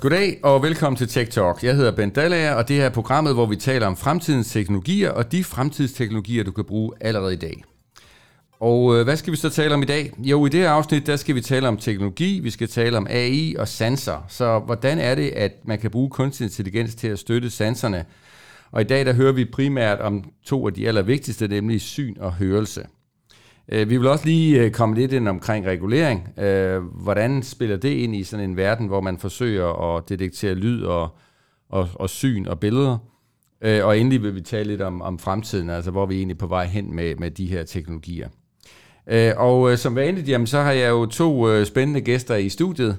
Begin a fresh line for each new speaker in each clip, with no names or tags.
Goddag og velkommen til Tech Talk. Jeg hedder Ben Dallager, og det er programmet, hvor vi taler om fremtidens teknologier og de fremtidsteknologier, du kan bruge allerede i dag. Og øh, hvad skal vi så tale om i dag? Jo, i det her afsnit, der skal vi tale om teknologi, vi skal tale om AI og sanser. Så hvordan er det, at man kan bruge kunstig intelligens til at støtte sanserne? Og i dag, der hører vi primært om to af de allervigtigste, nemlig syn og hørelse. Øh, vi vil også lige øh, komme lidt ind omkring regulering. Øh, hvordan spiller det ind i sådan en verden, hvor man forsøger at detektere lyd og, og, og syn og billeder? Og endelig vil vi tale lidt om, om fremtiden, altså hvor vi er egentlig på vej hen med, med de her teknologier. Og som vanligt, jamen, så har jeg jo to spændende gæster i studiet,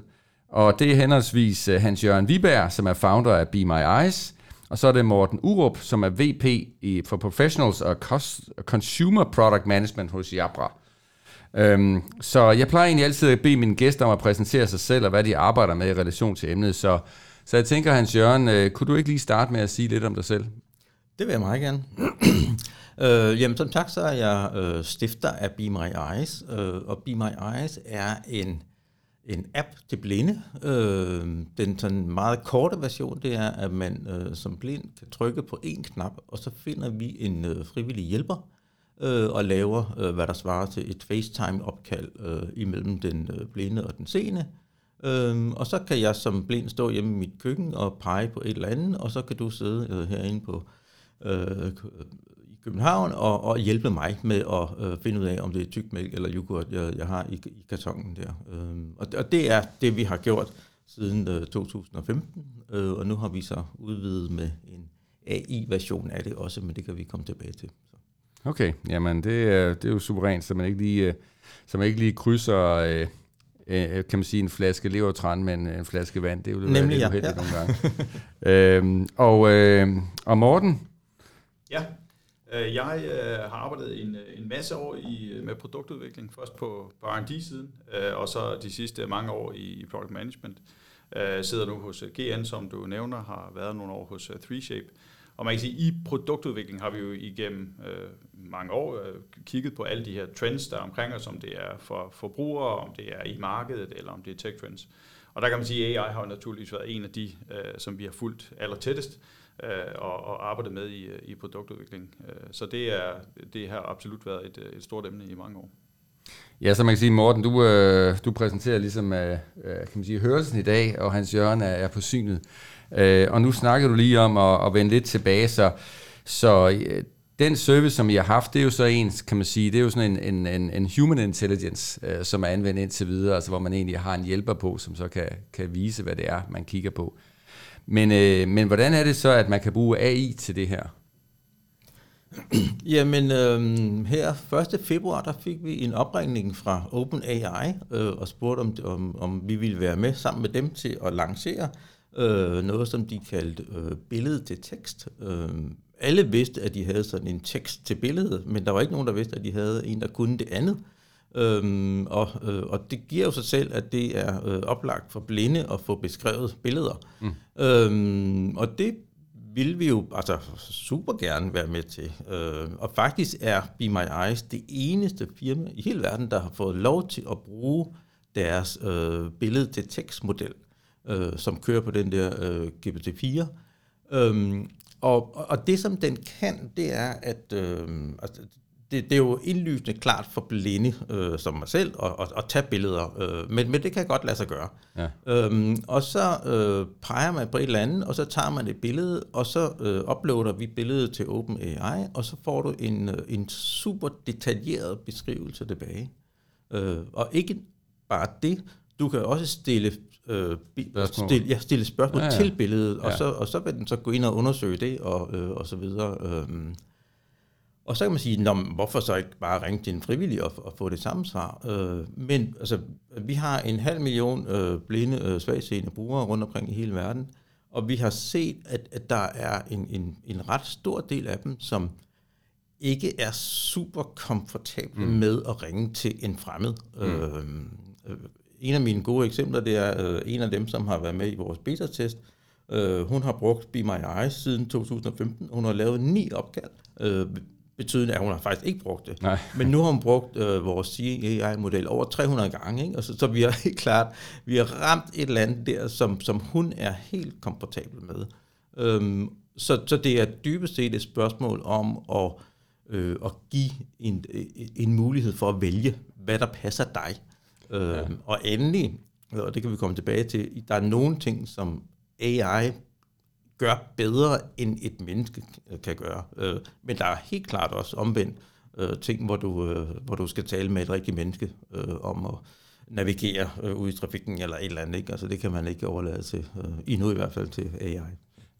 og det er henholdsvis Hans Jørgen Viberg, som er founder af Be My Eyes, og så er det Morten Urup, som er VP i, for Professionals og Consumer Product Management hos Jabra. Øhm, så jeg plejer egentlig altid at bede mine gæster om at præsentere sig selv og hvad de arbejder med i relation til emnet. Så, så jeg tænker, Hans Jørgen, øh, kunne du ikke lige starte med at sige lidt om dig selv?
Det vil jeg meget gerne. øh, jamen som tak, så er jeg øh, stifter af Be My Eyes, øh, og Be My Eyes er en en app til blinde. Øh, den sådan meget korte version, det er, at man øh, som blind kan trykke på en knap, og så finder vi en øh, frivillig hjælper øh, og laver, øh, hvad der svarer til et FaceTime-opkald øh, imellem den øh, blinde og den seende. Øh, og så kan jeg som blind stå hjemme i mit køkken og pege på et eller andet, og så kan du sidde øh, herinde på øh, København og, og hjælpe mig med at øh, finde ud af, om det er tykmælk eller yoghurt, jeg, jeg har i, i kartongen der. Øh, og, og det er det, vi har gjort siden øh, 2015, øh, og nu har vi så udvidet med en AI-version af det også, men det kan vi komme tilbage til. Så.
Okay, jamen det, er, det er jo suverænt, så man ikke lige, øh, så man ikke lige krydser... Øh kan man sige, en flaske levertran med en, en flaske vand. Det er jo
Nemlig, lidt
uheldigt ja. nogle gange. øhm, og, øh, og Morten?
Ja, Øh, Øh, jeg øh, har arbejdet en, øh, en masse år i, øh, med produktudvikling, først på, på R&D-siden, øh, og så de sidste mange år i product management. Jeg sidder nu hos GN, som du nævner, har været nogle år hos 3Shape. Og man kan sige, at i produktudvikling har vi jo igennem øh, mange år øh, kigget på alle de her trends, der er omkring os, om det er for forbrugere, om det er i markedet, eller om det er tech trends. Og der kan man sige, at AI har naturligvis været en af de, øh, som vi har fulgt aller tættest øh, og, og arbejdet med i, i produktudvikling. Øh, så det, er, det har absolut været et, et stort emne i mange år.
Ja, så man kan sige, Morten, du, øh, du præsenterer ligesom øh, øh, kan man sige, hørelsen i dag, og Hans Jørgen er, er på synet. Øh, og nu snakker du lige om at, at vende lidt tilbage, så, så øh, den service, som I har haft, det er jo så en, kan man sige, det er jo sådan en, en, en, en human intelligence, øh, som er anvendt indtil videre, altså hvor man egentlig har en hjælper på, som så kan, kan vise, hvad det er, man kigger på. Men, øh, men hvordan er det så, at man kan bruge AI til det her?
Jamen, øh, her 1. februar, der fik vi en opringning fra OpenAI øh, og spurgte, om, om, om vi ville være med sammen med dem til at lancere øh, noget, som de kaldte øh, billede til tekst. Øh, alle vidste, at de havde sådan en tekst til billede, men der var ikke nogen, der vidste, at de havde en, der kunne det andet. Øhm, og, øh, og det giver jo sig selv, at det er øh, oplagt for blinde at få beskrevet billeder. Mm. Øhm, og det vil vi jo altså super gerne være med til. Øh, og faktisk er Be My Eyes det eneste firma i hele verden, der har fået lov til at bruge deres øh, billede til tekstmodel, øh, som kører på den der øh, GPT-4. Øhm, og, og det, som den kan, det er, at øh, altså, det, det er jo indlysende klart for blinde, øh, som mig selv, at, at, at tage billeder. Øh, men, men det kan godt lade sig gøre. Ja. Øhm, og så øh, peger man på et eller andet, og så tager man et billede, og så øh, uploader vi billedet til OpenAI, og så får du en, øh, en super detaljeret beskrivelse tilbage. Øh, og ikke bare det, du kan også stille øh, spørgsmål. Stille, ja, stille spørgsmål ja, ja. til billedet, ja. og, så, og så vil den så gå ind og undersøge det, og, øh, og så videre. Øh, og så kan man sige, Nå, hvorfor så ikke bare ringe til en frivillig og, og få det samme svar? Øh, men altså, vi har en halv million øh, blinde, øh, svagseende brugere rundt omkring i hele verden, og vi har set, at, at der er en, en, en ret stor del af dem, som ikke er super komfortable mm. med at ringe til en fremmed. Mm. Øh, øh, en af mine gode eksempler, det er øh, en af dem, som har været med i vores beta-test. Øh, hun har brugt Be My Eyes siden 2015. Hun har lavet ni opkald. Øh, betydende, at hun har faktisk ikke brugt det.
Nej.
Men nu har hun brugt øh, vores AI-model over 300 gange, ikke? Og så, så vi har helt klart, vi har ramt et eller andet der, som, som hun er helt komfortabel med. Øhm, så, så det er dybest set et spørgsmål om at, øh, at give en, en mulighed for at vælge, hvad der passer dig. Øhm, ja. Og endelig, og det kan vi komme tilbage til, der er nogle ting, som AI gør bedre, end et menneske kan gøre. Øh, men der er helt klart også omvendt øh, ting, hvor du, øh, hvor du skal tale med et rigtigt menneske øh, om at navigere øh, ud i trafikken eller et eller andet. Ikke? Altså, det kan man ikke overlade til, øh, endnu i hvert fald til AI.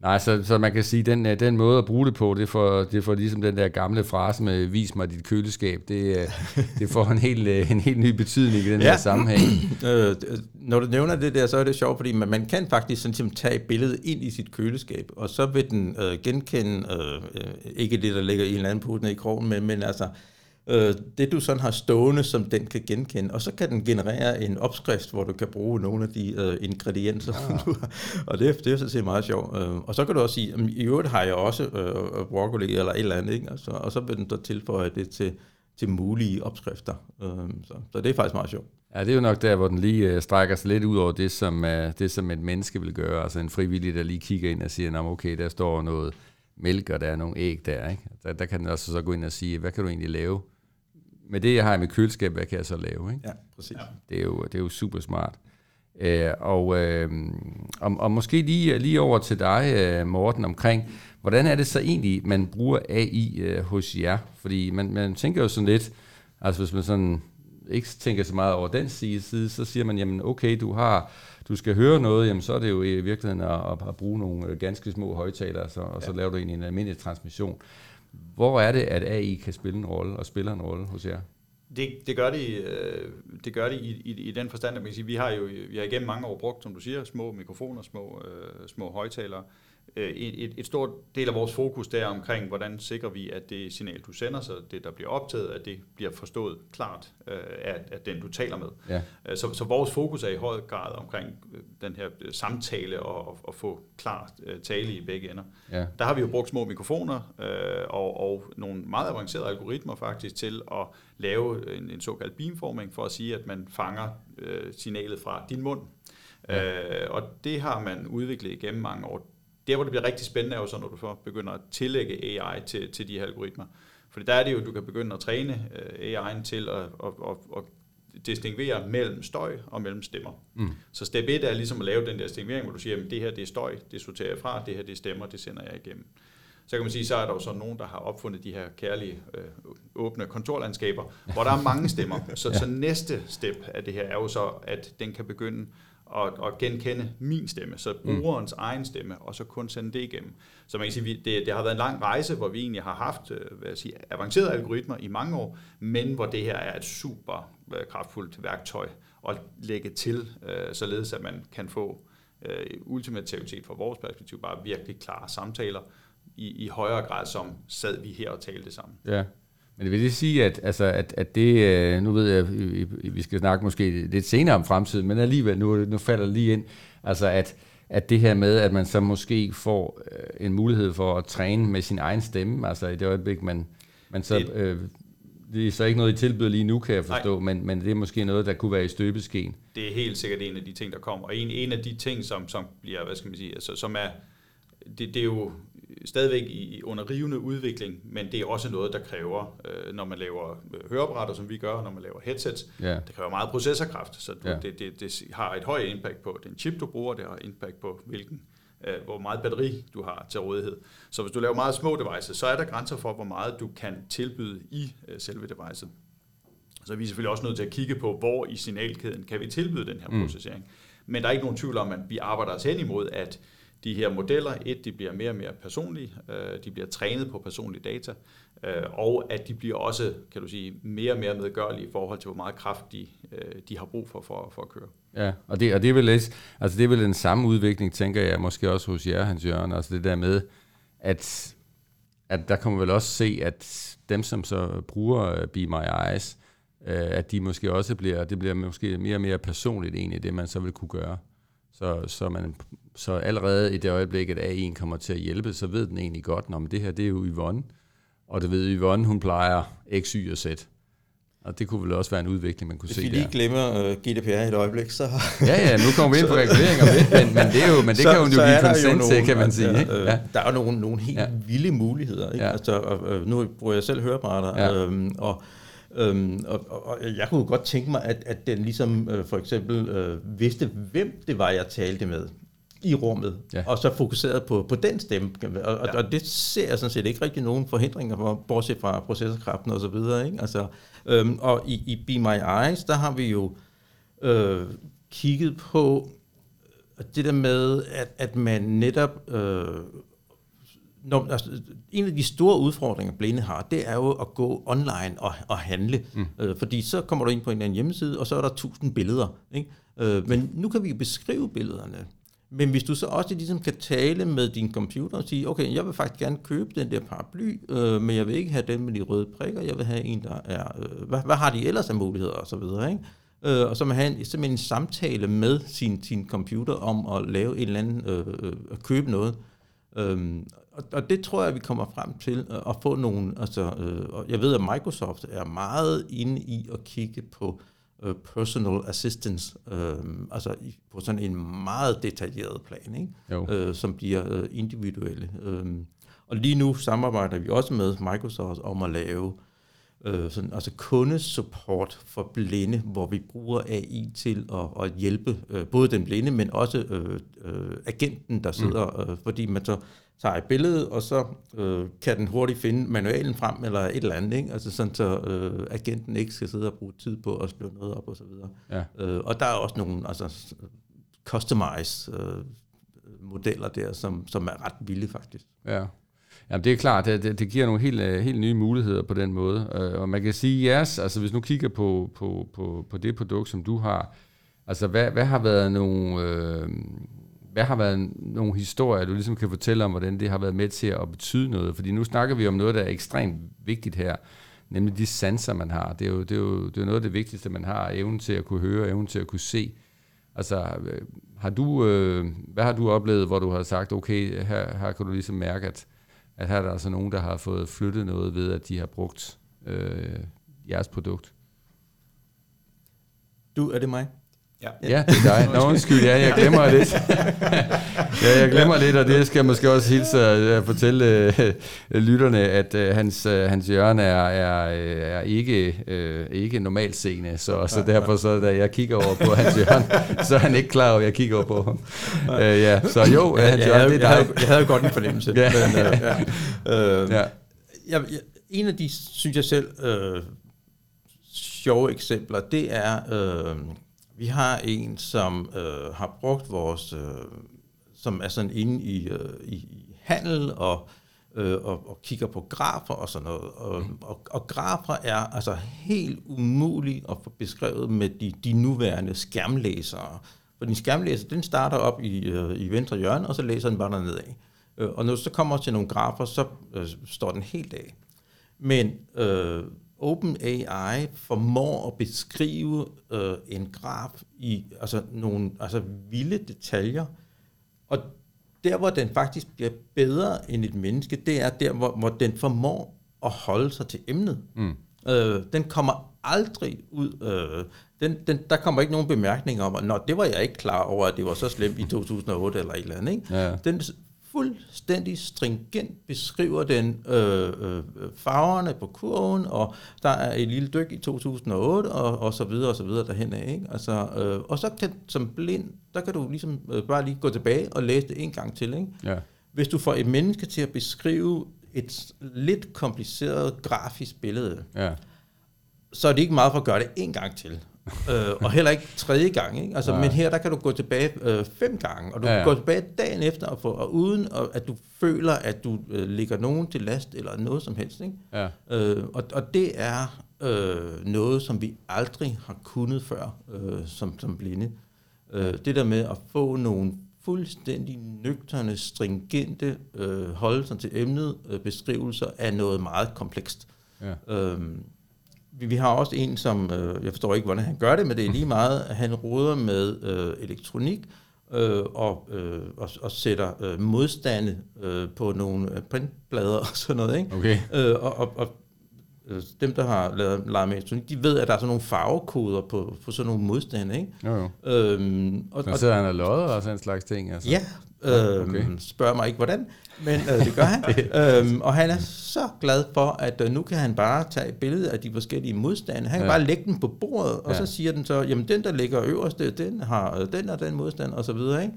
Nej, så, så man kan sige, den, øh, den måde at bruge det på, det får, det får ligesom den der gamle frase med, vis mig dit køleskab, det, øh, det får en helt, øh, en helt ny betydning i den ja. her sammenhæng.
øh, når du nævner det der, så er det sjovt, fordi man, man kan faktisk sådan, tage billedet ind i sit køleskab, og så vil den øh, genkende, øh, ikke det, der ligger i en eller anden pude i krogen, men, men altså øh, det du sådan har stående, som den kan genkende, og så kan den generere en opskrift, hvor du kan bruge nogle af de øh, ingredienser, ja. du har. og det, det er sådan set meget sjovt. Øh, og så kan du også sige, at i øvrigt har jeg også øh, broccoli eller et eller andet, ikke? Altså, og så vil den så tilføje det til, til mulige opskrifter. Øh, så, så det er faktisk meget sjovt.
Ja, det er jo nok der, hvor den lige øh, strækker sig lidt ud over det, som, øh, det, som et menneske vil gøre. Altså en frivillig, der lige kigger ind og siger, okay, der står noget mælk, og der er nogle æg der. Ikke? Der, der kan den også så gå ind og sige, hvad kan du egentlig lave? Med det, jeg har i mit køleskab, hvad kan jeg så lave? Ikke?
Ja, præcis.
Det er jo, det er jo super smart. Øh, og, øh, og, og måske lige, lige over til dig, øh, Morten, omkring, hvordan er det så egentlig, man bruger AI øh, hos jer? Fordi man, man tænker jo sådan lidt, altså hvis man sådan ikke tænker så meget over den side, så siger man, jamen okay, du har du skal høre noget, jamen så er det jo i virkeligheden at, at bruge nogle øh, ganske små højtalere, så, og så ja. laver du egentlig en almindelig transmission. Hvor er det, at AI kan spille en rolle, og spiller en rolle hos jer?
Det, det gør det, øh, det gør det i, i, i den forstand, at man kan sige, vi har jo vi har igennem mange år brugt, som du siger, små mikrofoner, små, øh, små højtalere, et, et stort del af vores fokus der omkring, hvordan sikrer vi, at det signal, du sender, så det, der bliver optaget, at det bliver forstået klart øh, af, af den, du taler med. Ja. Øh, så, så vores fokus er i høj grad omkring den her samtale og at få klart tale i begge ender. Ja. Der har vi jo brugt små mikrofoner og, og nogle meget avancerede algoritmer faktisk til at lave en, en såkaldt beamforming for at sige, at man fanger signalet fra din mund. Ja. Øh, og det har man udviklet igennem mange år der, hvor det bliver rigtig spændende, er jo så, når du så begynder at tillægge AI til, til de her algoritmer. Fordi der er det jo, du kan begynde at træne øh, AI'en til at, at, at, at distinguere mellem støj og mellem stemmer. Mm. Så step 1 er ligesom at lave den der distinguering, hvor du siger, at det her det er støj, det sorterer jeg fra, det her det er stemmer, det sender jeg igennem. Så kan man sige, så er der jo så nogen, der har opfundet de her kærlige øh, åbne kontorlandskaber, hvor der er mange stemmer. Så, ja. så næste step af det her er jo så, at den kan begynde at, at genkende min stemme, så mm. brugerens mm. egen stemme, og så kun sende det igennem. Så man kan sige, det, det har været en lang rejse, hvor vi egentlig har haft øh, hvad jeg sige, avancerede algoritmer i mange år, men hvor det her er et super øh, kraftfuldt værktøj at lægge til, øh, således at man kan få ultimativt set fra vores perspektiv bare virkelig klare samtaler i, i højere grad, som sad vi her og talte sammen.
Ja. Men vil det sige, at, altså, at, at det, øh, nu ved jeg, vi skal snakke måske lidt senere om fremtiden, men alligevel, nu, nu falder det lige ind, altså at, at det her med, at man så måske får øh, en mulighed for at træne med sin egen stemme, altså i det øjeblik, man, man så, det, øh, det er så ikke noget, I tilbyder lige nu, kan jeg forstå, men, men det er måske noget, der kunne være i støbeskeen.
Det er helt sikkert en af de ting, der kommer. Og en, en af de ting, som, som bliver, hvad skal man sige, altså, som er, det, det er jo stadigvæk i, under rivende udvikling, men det er også noget, der kræver, øh, når man laver øh, høreapparater, som vi gør, når man laver headsets, ja. det kræver meget processorkraft, så du, ja. det, det, det har et højt impact på den chip, du bruger, det har impact på hvilken øh, hvor meget batteri du har til rådighed. Så hvis du laver meget små devices, så er der grænser for, hvor meget du kan tilbyde i øh, selve devicet. Så er vi selvfølgelig også nødt til at kigge på, hvor i signalkæden kan vi tilbyde den her mm. processering. Men der er ikke nogen tvivl om, at vi arbejder os hen imod, at de her modeller, et, de bliver mere og mere personlige, øh, de bliver trænet på personlige data, øh, og at de bliver også, kan du sige, mere og mere medgørlige i forhold til, hvor meget kraft de, øh, de har brug for, for for at køre.
Ja, og det, og det, er vel, altså det er vel den samme udvikling, tænker jeg, måske også hos jer, Hans Jørgen, altså det der med, at, at der kommer vel også se, at dem, som så bruger øh, Be My Eyes, øh, at de måske også bliver, det bliver måske mere og mere personligt egentlig, det man så vil kunne gøre. Så, så, man, så allerede i det øjeblik, at A1 kommer til at hjælpe, så ved den egentlig godt, at det her det er jo Yvonne, og det ved Yvonne, hun plejer X, Y og Z. Og det kunne vel også være en udvikling, man kunne
Hvis
se
vi
der.
lige glemmer uh, GDPR et øjeblik, så...
Ja, ja, nu kommer vi ind på regulering om lidt, men, men det, er jo, men det så, kan hun jo give
der
konsent til, kan man sige.
Ja,
ikke?
øh,
Ja.
Der er jo nogle, nogle helt
Ja.
vilde muligheder. Ikke?
Ja.
Altså, og, øh, nu bruger jeg selv høreapparater,
ja.
øhm, og, øhm, og, og, og jeg kunne godt tænke mig, at, at den ligesom øh, for eksempel øh, vidste, hvem det var, jeg talte med i rummet,
Ja.
ja. og så fokuseret på, på den stemme. Og, og, og det ser jeg sådan set ikke rigtig nogen forhindringer for, bortset fra processorkraften og så videre. Ikke? Altså, øhm, og i, i Be My Eyes, der har vi jo øh, kigget på det der med, at, at man netop... Øh, når, altså, en af de store udfordringer, blinde har, det er jo at gå online og, og handle. Mm. Øh, fordi så kommer du ind på en eller anden hjemmeside, og så er der tusind billeder. Ikke? Øh, men nu kan vi jo beskrive billederne. Men hvis du så også ligesom kan tale med din computer og sige, okay, jeg vil faktisk gerne købe den der paraply, øh, men jeg vil ikke have den med de røde prikker, jeg vil have en, der er, øh, hvad, hvad har de ellers af muligheder og så videre, ikke? Øh, og så man have en, simpelthen en samtale med sin, sin computer om at lave en eller anden, øh, øh, at købe noget. Øhm, og, og det tror jeg, vi kommer frem til øh, at få nogle, altså, øh, og jeg ved, at Microsoft er meget inde i at kigge på øh, personal assistance, øh, altså i, på sådan en meget detaljeret plan, ikke?
Jo.
Øh, som bliver øh, individuelle. Øh, og lige nu samarbejder vi også med Microsoft om at lave øh, sådan, altså kundesupport for blinde, hvor vi bruger AI til at, at hjælpe øh, både den blinde, men også øh, øh, agenten, der sidder, øh, fordi man så tager et billede, og så øh, kan den hurtigt finde manualen frem, eller et eller andet, ikke? Altså sådan, så øh, agenten ikke skal sidde og bruge tid på at skrive noget op, og så videre.
Ja.
Øh, og der er også nogle altså, customized øh, modeller der, som, som er ret vilde faktisk.
Ja. Jamen, det er klart, det, det, det giver nogle helt, øh, helt nye muligheder på den måde. Øh, og man kan sige, yes, altså hvis nu kigger på, på, på, på det produkt, som du har, altså hvad, hvad har været nogle, øh, hvad har været nogle historier, du ligesom kan fortælle om, hvordan det har været med til at betyde noget? Fordi nu snakker vi om noget, der er ekstremt vigtigt her, nemlig de sanser, man har. Det er jo, det er jo, det er noget af det vigtigste, man har, evnen til at kunne høre, evnen til at kunne se. Altså, øh, har du, øh, hvad har du oplevet, hvor du har sagt, okay, her, her kan du ligesom mærke, at, at her er der altså nogen, der har fået flyttet noget ved, at de har brugt øh, jeres produkt?
Du, er det mig?
Ja.
Ja, det er dig. Nå, undskyld, ja, jeg glemmer lidt. ja, jeg glemmer lidt, og det skal jeg måske også hilse at fortælle øh, lytterne, at øh, hans, øh, hans hjørne er, er, øh, er ikke, øh, ikke normalt seende, så, så derfor, så, da jeg kigger over på hans hjørne, så er han ikke klar over, at jeg kigger over på ham. Øh, ja, så jo,
Ja,
hans
jeg,
hjørne,
havde,
det
jeg,
er
havde,
dig.
jeg havde jo godt en fornemmelse.
Ja.
men, øh, ja. Øh,
Ja.
jeg, jeg, en af de, synes jeg selv, øh, sjove eksempler, det er, øh, vi har en, som øh, har brugt vores, øh, som er sådan inde i, øh, i, i handel og, øh, og, og kigger på grafer og sådan noget. Og, og, og grafer er altså helt umuligt at få beskrevet med de, de nuværende skærmlæsere. For din skærmlæser, den starter op i, øh, i venstre hjørne, og så læser den bare af. Øh, og når du så kommer til nogle grafer, så øh, står den helt af. Men øh, OpenAI formår at beskrive øh, en graf i altså nogle altså vilde detaljer, og der, hvor den faktisk bliver bedre end et menneske, det er der, hvor, hvor den formår at holde sig til emnet.
Mm.
Øh, den kommer aldrig ud. Øh, den, den, der kommer ikke nogen bemærkninger om, at Nå, det var jeg ikke klar over, at det var så slemt i 2008 eller et eller andet. Ikke?
Ja.
Den fuldstændig stringent beskriver den øh, øh, farverne på kurven, og der er et lille dyk i 2008, og, og så videre og så videre derhen af. Ikke? Altså, øh, og så kan som blind, der kan du ligesom øh, bare lige gå tilbage og læse det en gang til. Ikke?
Ja.
Hvis du får et menneske til at beskrive et lidt kompliceret grafisk billede,
Ja.
så er det ikke meget for at gøre det en gang til. Øh, og heller ikke tredje gang. Ikke? Altså,
Nej.
men her der kan du gå tilbage øh, fem gange, og du
Ja,
ja,
ja.
kan gå tilbage dagen efter, og, få, og uden og, at du føler, at du øh, ligger nogen til last eller noget som helst. Ikke?
Ja.
Øh, og, og det er øh, noget, som vi aldrig har kunnet før øh, som, som blinde. Øh, det der med at få nogle fuldstændig nøgterne, stringente øh, holdelser til emnet, øh, beskrivelser af noget meget komplekst.
Ja.
Øhm, vi, vi har også en, som, øh, jeg forstår ikke, hvordan han gør det, men det er lige meget, at han råder med øh, elektronik, øh, og, øh, og, og sætter øh, modstande øh, på nogle øh, printblader og sådan noget. Ikke?
Okay.
Øh, og, og, og øh, dem, der har lavet leget med elektronik, de ved, at der er sådan nogle farvekoder på, på sådan nogle modstande. Ikke?
Jo, jo.
Øhm, og, og,
sidder han og lodder og sådan en slags ting? Altså.
ja, øhm,
okay.
okay. spørg mig ikke hvordan, men øh, det gør han. øhm, og han er så glad for, at øh, nu kan han bare tage et billede af de forskellige modstande. Han kan
Ja.
bare lægge den på bordet, og
Ja.
så siger den så, jamen den, der ligger øverst, det- den har øh, den og den modstand, og så videre, ikke?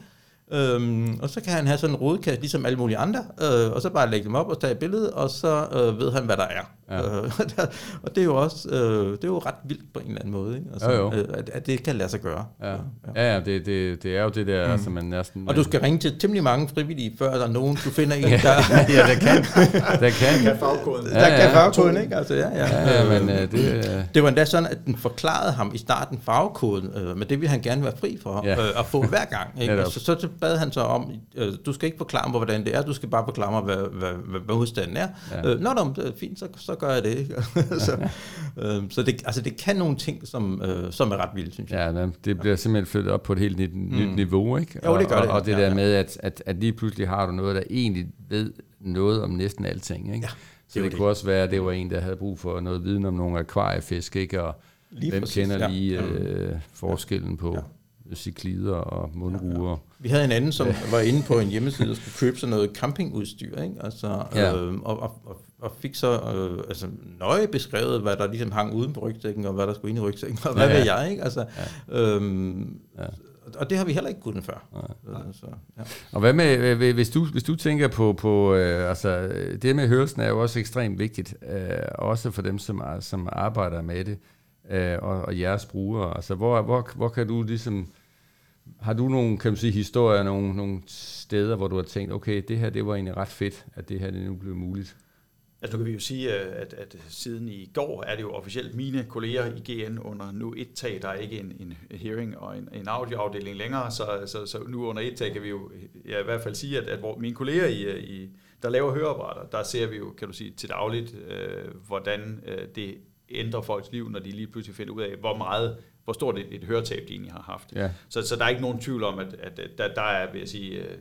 Øhm, og så kan han have sådan en rodekasse, ligesom alle mulige andre, øh, og så bare lægge dem op og tage et billede, og så øh, ved han, hvad der er.
Ja.
Øh, og det er jo også, øh, det er jo ret vildt på en eller anden måde, ikke? Altså,
Jo, jo.
Øh, at, at det kan lade sig gøre.
Ja, ja, ja det, det, det er jo det der, mm. altså man næsten...
Og du skal ringe til temmelig mange frivillige, før der er nogen, du finder en, der,
ja, der kan. Der kan.
Kan fagkoden.
der kan farvekoden, ikke? Altså, ja, ja.
Ja, ja, men øh, det... Øh,
Det var endda sådan, at den forklarede ham i starten farvekoden, øh, men det ville han gerne være fri for
Ja.
ja. øh, at få hver gang. Ikke? Og så, så bad han så om, øh, du skal ikke forklare mig, hvordan det er, du skal bare forklare mig, hvad, hvad, hvad, hvad modstanden er.
Ja.
Ja. Øh, Nå, nå, det er fint, så, så gør jeg det. Ikke? så øh, så det, altså, det kan nogle ting, som, øh, som er ret vildt, synes jeg.
ja, det bliver simpelthen flyttet op på et helt nyt, nyt niveau, ikke?
Jo, det gør
og,
det.
Og, og det
Ja,
der
ja.
med, at, at, at lige pludselig har du noget, der egentlig ved noget om næsten alting, ikke?
Ja,
Så
er
det,
jo
kunne også være, at det var en, der havde brug for noget viden om nogle akvariefisk, ikke? Og
Lige
hvem
præcis,
kender
ja.
lige
Ja.
øh, forskellen på
Ja.
cyklider og mundruer?
Vi havde en anden, som var inde på en hjemmeside og skulle købe sådan noget campingudstyr, ikke? Altså,
Ja.
øh, og, og, og, og fik så øh, altså, nøje beskrevet, hvad der ligesom hang uden på rygsækken, og hvad der skulle ind i rygsækken, og hvad
Ja,
ja, ved jeg, ikke? Altså, ja. øhm,
Ja.
Og det har vi heller ikke kunnet før. Ja. Så, ja.
Og hvad med, øh, hvis du, hvis du tænker på, på øh, altså, det med hørelsen er jo også ekstremt vigtigt, øh, også for dem, som, er, som arbejder med det, øh, og, og jeres brugere. Altså, hvor, hvor, hvor kan du ligesom, har du nogle, kan man sige, historier, nogle, nogle steder, hvor du har tænkt, okay, det her, det var egentlig ret fedt, at det her, det nu blev muligt?
Altså nu kan vi jo sige, at, at siden i går er det jo officielt mine kolleger i GN under nu et tag. Der er ikke en, en hearing og en, en audioafdeling længere, så, så, så nu under et tag kan vi jo ja, i hvert fald sige, at, at hvor mine kolleger, i, i, der laver høreapparater, der ser vi jo, kan du sige, til dagligt, øh, hvordan øh, det ændrer folks liv, når de lige pludselig finder ud af, hvor meget, hvor stort et, et høretab de egentlig har haft.
Ja.
Så, så der er ikke nogen tvivl om, at, at, at der, der er, vil jeg sige, øh,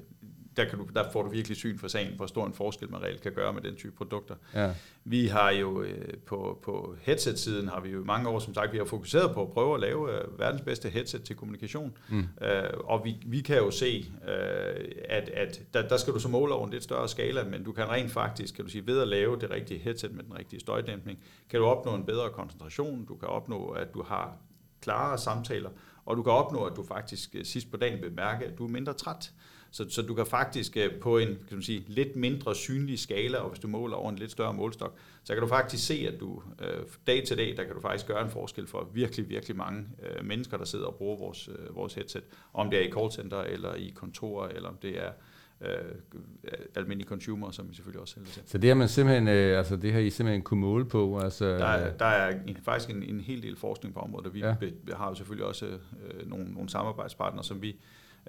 der, kan du, der får du virkelig syn for sagen, hvor stor en forskel man reelt kan gøre med den type produkter.
Ja.
Vi har jo øh, på, på headset-siden har vi jo mange år, som sagt, vi har fokuseret på at prøve at lave øh, verdens bedste headset til kommunikation. Mm. Øh, og vi, vi kan jo se, øh, at, at der, der skal du så måle over en lidt større skala, men du kan rent faktisk, kan du sige, ved at lave det rigtige headset med den rigtige støjdæmpning, kan du opnå en bedre koncentration, du kan opnå, at du har klarere samtaler, og du kan opnå, at du faktisk øh, sidst på dagen vil mærke, at du er mindre træt. Så, så du kan faktisk øh, på en kan man sige, lidt mindre synlig skala, og hvis du måler over en lidt større målstok, så kan du faktisk se, at du øh, dag til dag, der kan du faktisk gøre en forskel for virkelig, virkelig mange øh, mennesker, der sidder og bruger vores, øh, vores headset. Om det er i callcenter, eller i kontorer, eller om det er øh, almindelige consumer, som vi selvfølgelig også sælger til.
Så det har man simpelthen, øh, altså det har I simpelthen kunne måle på, altså...
Der er, der er en, faktisk en, en hel del forskning på området, og vi
ja.
be, har jo selvfølgelig også øh, nogle, nogle samarbejdspartnere, som vi,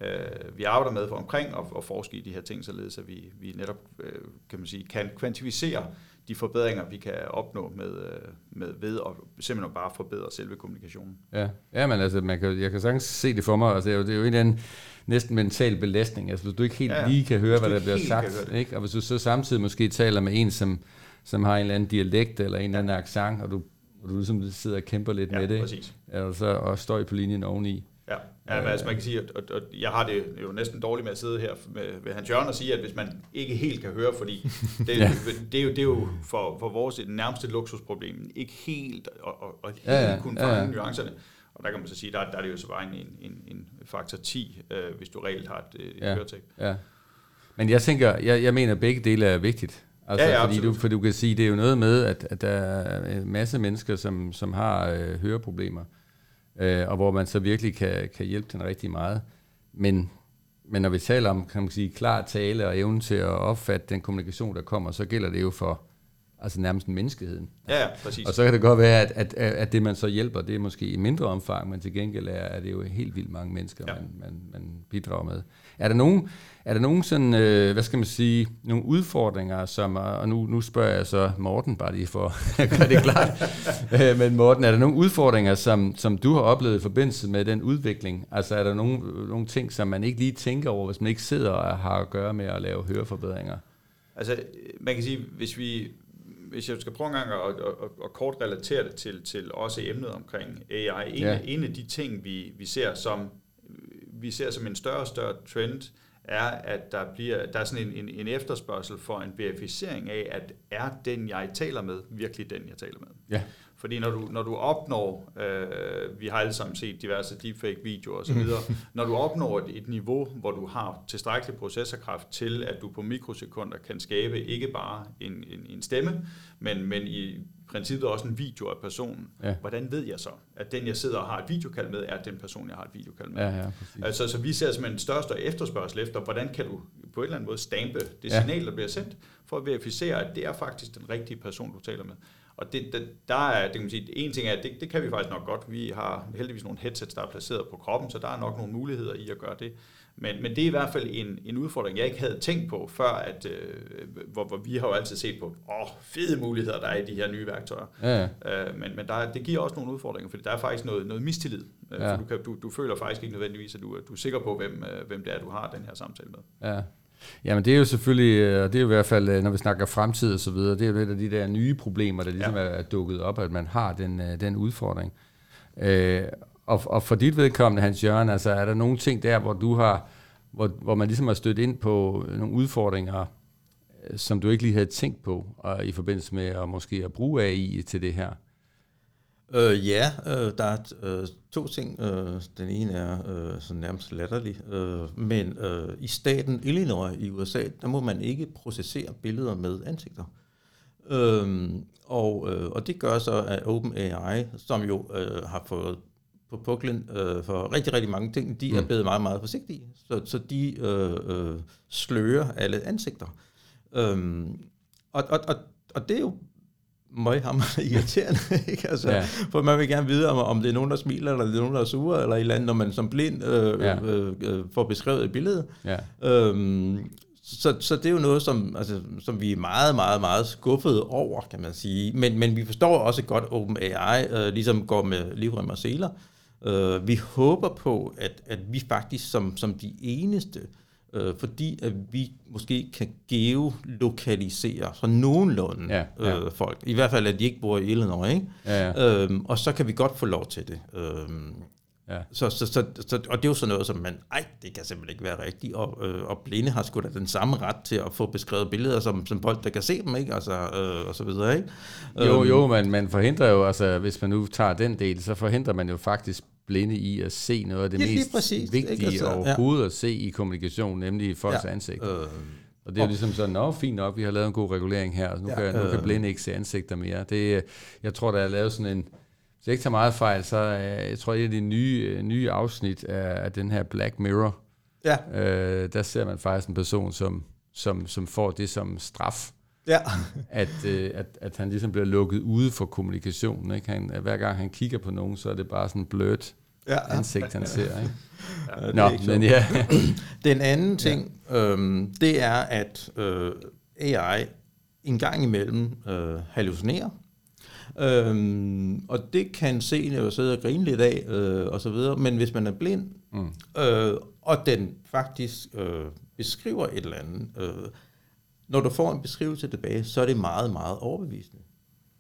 øh, vi arbejder med for omkring og, og forske i de her ting, således at vi, vi netop øh, kan, man sige, kan kvantificere de forbedringer, vi kan opnå med, øh, med ved at simpelthen bare forbedre selve kommunikationen.
Ja, ja men altså, man kan, jeg kan sagtens se det for mig. Altså, det, er jo, en eller anden næsten mental belastning. Altså, hvis du ikke helt ja,
Ja,
ja.
ja.
lige kan høre, hvad der bliver sagt, ikke? og hvis du så samtidig måske taler med en, som, som har en eller anden dialekt eller en eller anden accent, og du, og du ligesom sidder og kæmper lidt
Ja,
med det,
præcis.
ikke? Altså, og støj på linjen oveni.
Ja, ja men altså man kan sige, at, at, at jeg har det jo næsten dårligt med at sidde her med, ved Hans Jørgen og sige, at hvis man ikke helt kan høre, fordi det,
Ja.
ja. det, er, jo, det er jo for, for vores nærmeste luksusproblem, ikke helt at, at, at helt
Ja,
ja, kunne fange
ja.
ja, nuancerne. Og der kan man så sige, der, der er det jo så bare en, en, en faktor 10, øh, hvis du reelt har et, et
Ja.
høretab.
Ja. Men jeg tænker, jeg, jeg mener, at begge dele er vigtigt. Altså,
Ja, ja,
fordi, du, for du kan sige, det er jo noget med, at, at der er en masse mennesker, som, som har øh, høreproblemer, øh, og hvor man så virkelig kan, kan hjælpe den rigtig meget. Men, men når vi taler om, kan man sige, klar tale og evnen til at opfatte den kommunikation, der kommer, så gælder det jo for altså nærmest menneskeheden.
Ja, ja, præcis.
Og så kan det godt være, at, at, at det man så hjælper, det er måske i mindre omfang, men til gengæld er, er det jo helt vildt mange mennesker, ja. man, man, man bidrager med. Er der nogen, er der nogen sådan, øh, hvad skal man sige, nogle udfordringer, som, og nu, nu spørger jeg så Morten, bare lige for at gøre det klart, øh, men Morten, er der nogle udfordringer, som, som du har oplevet i forbindelse med den udvikling? Altså er der nogle, nogle ting, som man ikke lige tænker over, hvis man ikke sidder og har at gøre med at lave høreforbedringer?
Altså, man kan sige, hvis vi, hvis jeg skal prøve en gang at, at, at, at kort relatere det til, til også emnet omkring AI, en, ja. en af de ting, vi, vi ser som vi ser som en større og større trend, er, at der, bliver, der er sådan en, en, en efterspørgsel for en verificering af, at er den, jeg taler med, virkelig den, jeg taler med.
Ja.
Fordi når du, når du opnår, øh, vi har alle sammen set diverse deepfake-videoer osv., mm. når du opnår et, et niveau, hvor du har tilstrækkelig processorkraft til, at du på mikrosekunder kan skabe ikke bare en, en, en stemme, men, men i princippet også en video af personen. Ja. Hvordan ved jeg så, at den, jeg sidder og har et videokald med, er den person, jeg har et videokald med?
Ja, ja,
altså, så vi ser simpelthen en største efterspørgsel efter, hvordan kan du på en eller anden måde stampe det ja. signal, der bliver sendt, for at verificere, at det er faktisk den rigtige person, du taler med. Og det, det, der er, det kan man sige, en ting er, at det, det kan vi faktisk nok godt. Vi har heldigvis nogle headsets, der er placeret på kroppen, så der er nok nogle muligheder i at gøre det. Men, men det er i hvert fald en, en udfordring, jeg ikke havde tænkt på før, at, øh, hvor, hvor vi har jo altid set på, åh, fede muligheder, der er i de her nye værktøjer. Ja. Øh, men men der, det giver også nogle udfordringer, fordi der er faktisk noget, noget mistillid. Øh, ja. For du, kan, du, du føler faktisk ikke nødvendigvis, at du, du er sikker på, hvem, øh, hvem det er, du har den her samtale med.
Ja. Jamen det er jo selvfølgelig, øh, og det er jo i hvert fald, når vi snakker fremtid og så videre, det er jo lidt af de der nye problemer, der ligesom ja. er dukket op, at man har den, den udfordring. Øh, og, og for dit vedkommende, Hans Jørgen, altså er der nogle ting der, hvor du har, hvor, hvor man ligesom har stødt ind på nogle udfordringer, øh, som du ikke lige havde tænkt på, og i forbindelse med at måske at bruge AI til det her?
Øh, ja, øh, der er øh, to ting. Øh, den ene er øh, sådan nærmest latterlig, øh, men øh, i staten Illinois i USA, der må man ikke processere billeder med ansigter. Øh, og, øh, og det gør så, at OpenAI, som jo øh, har fået på puklen øh, for rigtig, rigtig mange ting, de mm. er blevet meget, meget forsigtige. Så, så de øh, øh, slører alle ansigter. Øhm, og, og, og, og det er jo møghammer irriterende, ikke? Altså, ja. for man vil gerne vide, om, om det er nogen, der smiler, eller det er nogen, der er sure, eller et eller andet, når man som blind øh, ja. øh, øh, får beskrevet et billede. Ja. Øhm, så, så det er jo noget, som, altså, som vi er meget, meget, meget skuffede over, kan man sige. Men, men vi forstår også godt, at OpenAI øh, ligesom går med livrem og seler. Øh, vi håber på, at, at vi faktisk som, som de eneste, øh, fordi at vi måske kan geolokalisere så nogenlunde ja, ja. Øh, folk. I hvert fald, at de ikke bor i Illinois. Ikke? Ja, ja. Øhm, og så kan vi godt få lov til det. Øhm, Ja. Så, så, så, så, og det er jo sådan noget, som man, ej, det kan simpelthen ikke være rigtigt, og, øh, og blinde har sgu da den samme ret til at få beskrevet billeder, som, som folk, der kan se dem, ikke? Altså, øh, og så videre, ikke?
Jo, øhm, jo, men man forhindrer jo, altså, hvis man nu tager den del, så forhindrer man jo faktisk blinde i at se noget af det ja, mest præcis, vigtige altså, overhovedet ja. at se i kommunikation, nemlig folks ja. ansigt. Øh, og det er jo ligesom sådan, nå, fint nok, vi har lavet en god regulering her, nu, ja, kan, nu kan øh. blinde ikke se ansigter mere. Det, jeg tror, der er lavet sådan en, hvis jeg ikke tager meget fejl, så jeg tror, et af de nye, uh, nye afsnit af, af den her Black Mirror, ja. uh, der ser man faktisk en person, som, som, som får det som straf. Ja. at, uh, at, at han ligesom bliver lukket ude for kommunikationen. Ikke? Han, hver gang han kigger på nogen, så er det bare sådan blødt ja. ansigt, han ser. Ikke? Ja, Nå, men ja.
Den anden ting, ja. øhm, det er, at øh, AI en gang imellem øh, hallucinerer. Øhm, og det kan se jo sidde og grine lidt af, øh, og så videre. Men hvis man er blind, mm. øh, og den faktisk øh, beskriver et eller andet, øh, når du får en beskrivelse tilbage, så er det meget, meget overbevisende.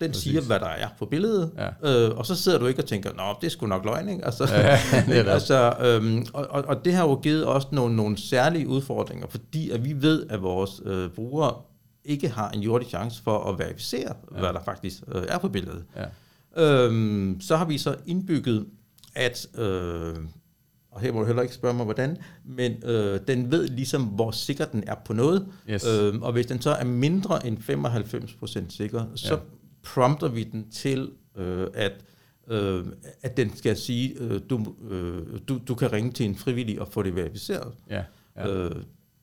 Den Præcis. siger, hvad der er på billedet, ja. øh, og så sidder du ikke og tænker, nå, det er sgu nok løgn, ikke? Altså, ja, det altså, øhm, og, og, og det har jo givet os nogle, nogle særlige udfordringer, fordi at vi ved, at vores øh, brugere ikke har en jordig chance for at verificere, ja. hvad der faktisk øh, er på billedet. Ja. Øhm, så har vi så indbygget, at, øh, og her må du heller ikke spørge mig, hvordan, men øh, den ved ligesom, hvor sikker den er på noget. Yes. Øhm, og hvis den så er mindre end 95% sikker, så ja. prompter vi den til, øh, at øh, at den skal sige, øh, du, øh, du, du kan ringe til en frivillig og få det verificeret. Ja, ja. Øh,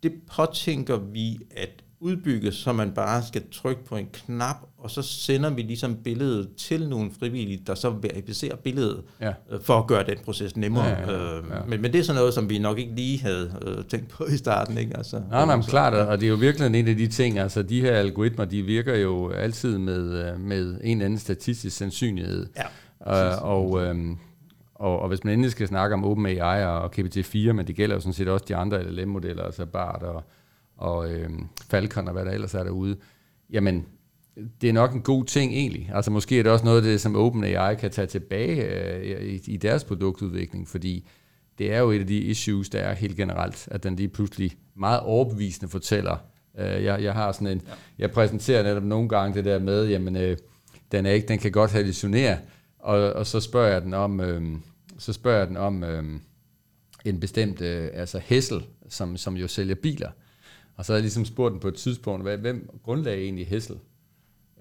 det påtænker vi at udbygges, så man bare skal trykke på en knap, og så sender vi ligesom billedet til nogle frivillige, der så verificerer billedet, ja. øh, for at gøre den proces nemmere. Ja, ja, ja. Øh, men, men det er sådan noget, som vi nok ikke lige havde øh, tænkt på i starten. Ikke? Altså,
nej, nej, klart, og det er jo virkelig en af de ting, altså de her algoritmer, de virker jo altid med, øh, med en eller anden statistisk sandsynlighed. Ja, øh, og, øh, og, og hvis man endelig skal snakke om OpenAI og GPT-4, men det gælder jo sådan set også de andre LLM-modeller, altså BART og og øh, Falcon og hvad der ellers er derude, jamen det er nok en god ting egentlig. Altså måske er det også noget af det, som OpenAI kan tage tilbage øh, i, i deres produktudvikling, fordi det er jo et af de issues, der er helt generelt, at den lige pludselig meget overbevisende fortæller. Øh, jeg, jeg har sådan en, ja. jeg præsenterer netop nogle gange det der med, jamen øh, den er ikke, den kan godt hallucinere, og, og så spørger jeg den om, øh, så spørger jeg den om øh, en bestemt, øh, altså Hessel, som, som jo sælger biler. Og så havde jeg ligesom spurgt den på et tidspunkt, hvad, hvem grundlagde egentlig Hessel?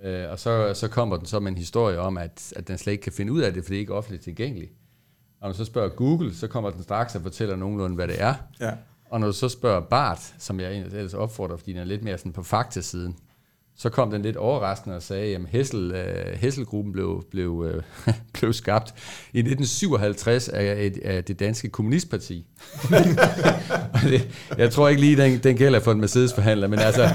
Øh, og så, så kommer den så med en historie om, at, at den slet ikke kan finde ud af det, fordi det ikke er offentligt tilgængeligt. Og når du så spørger Google, så kommer den straks og fortæller nogenlunde, hvad det er. Ja. Og når du så spørger Bart, som jeg ellers opfordrer, fordi den er lidt mere sådan på faktasiden, så kom den lidt overraskende og sagde, at Hessel, uh, Hesselgruppen blev, blev, uh, blev skabt i 1957 af, af det danske kommunistparti. det, jeg tror ikke lige, den, den gælder for en Mercedes-forhandler, men altså,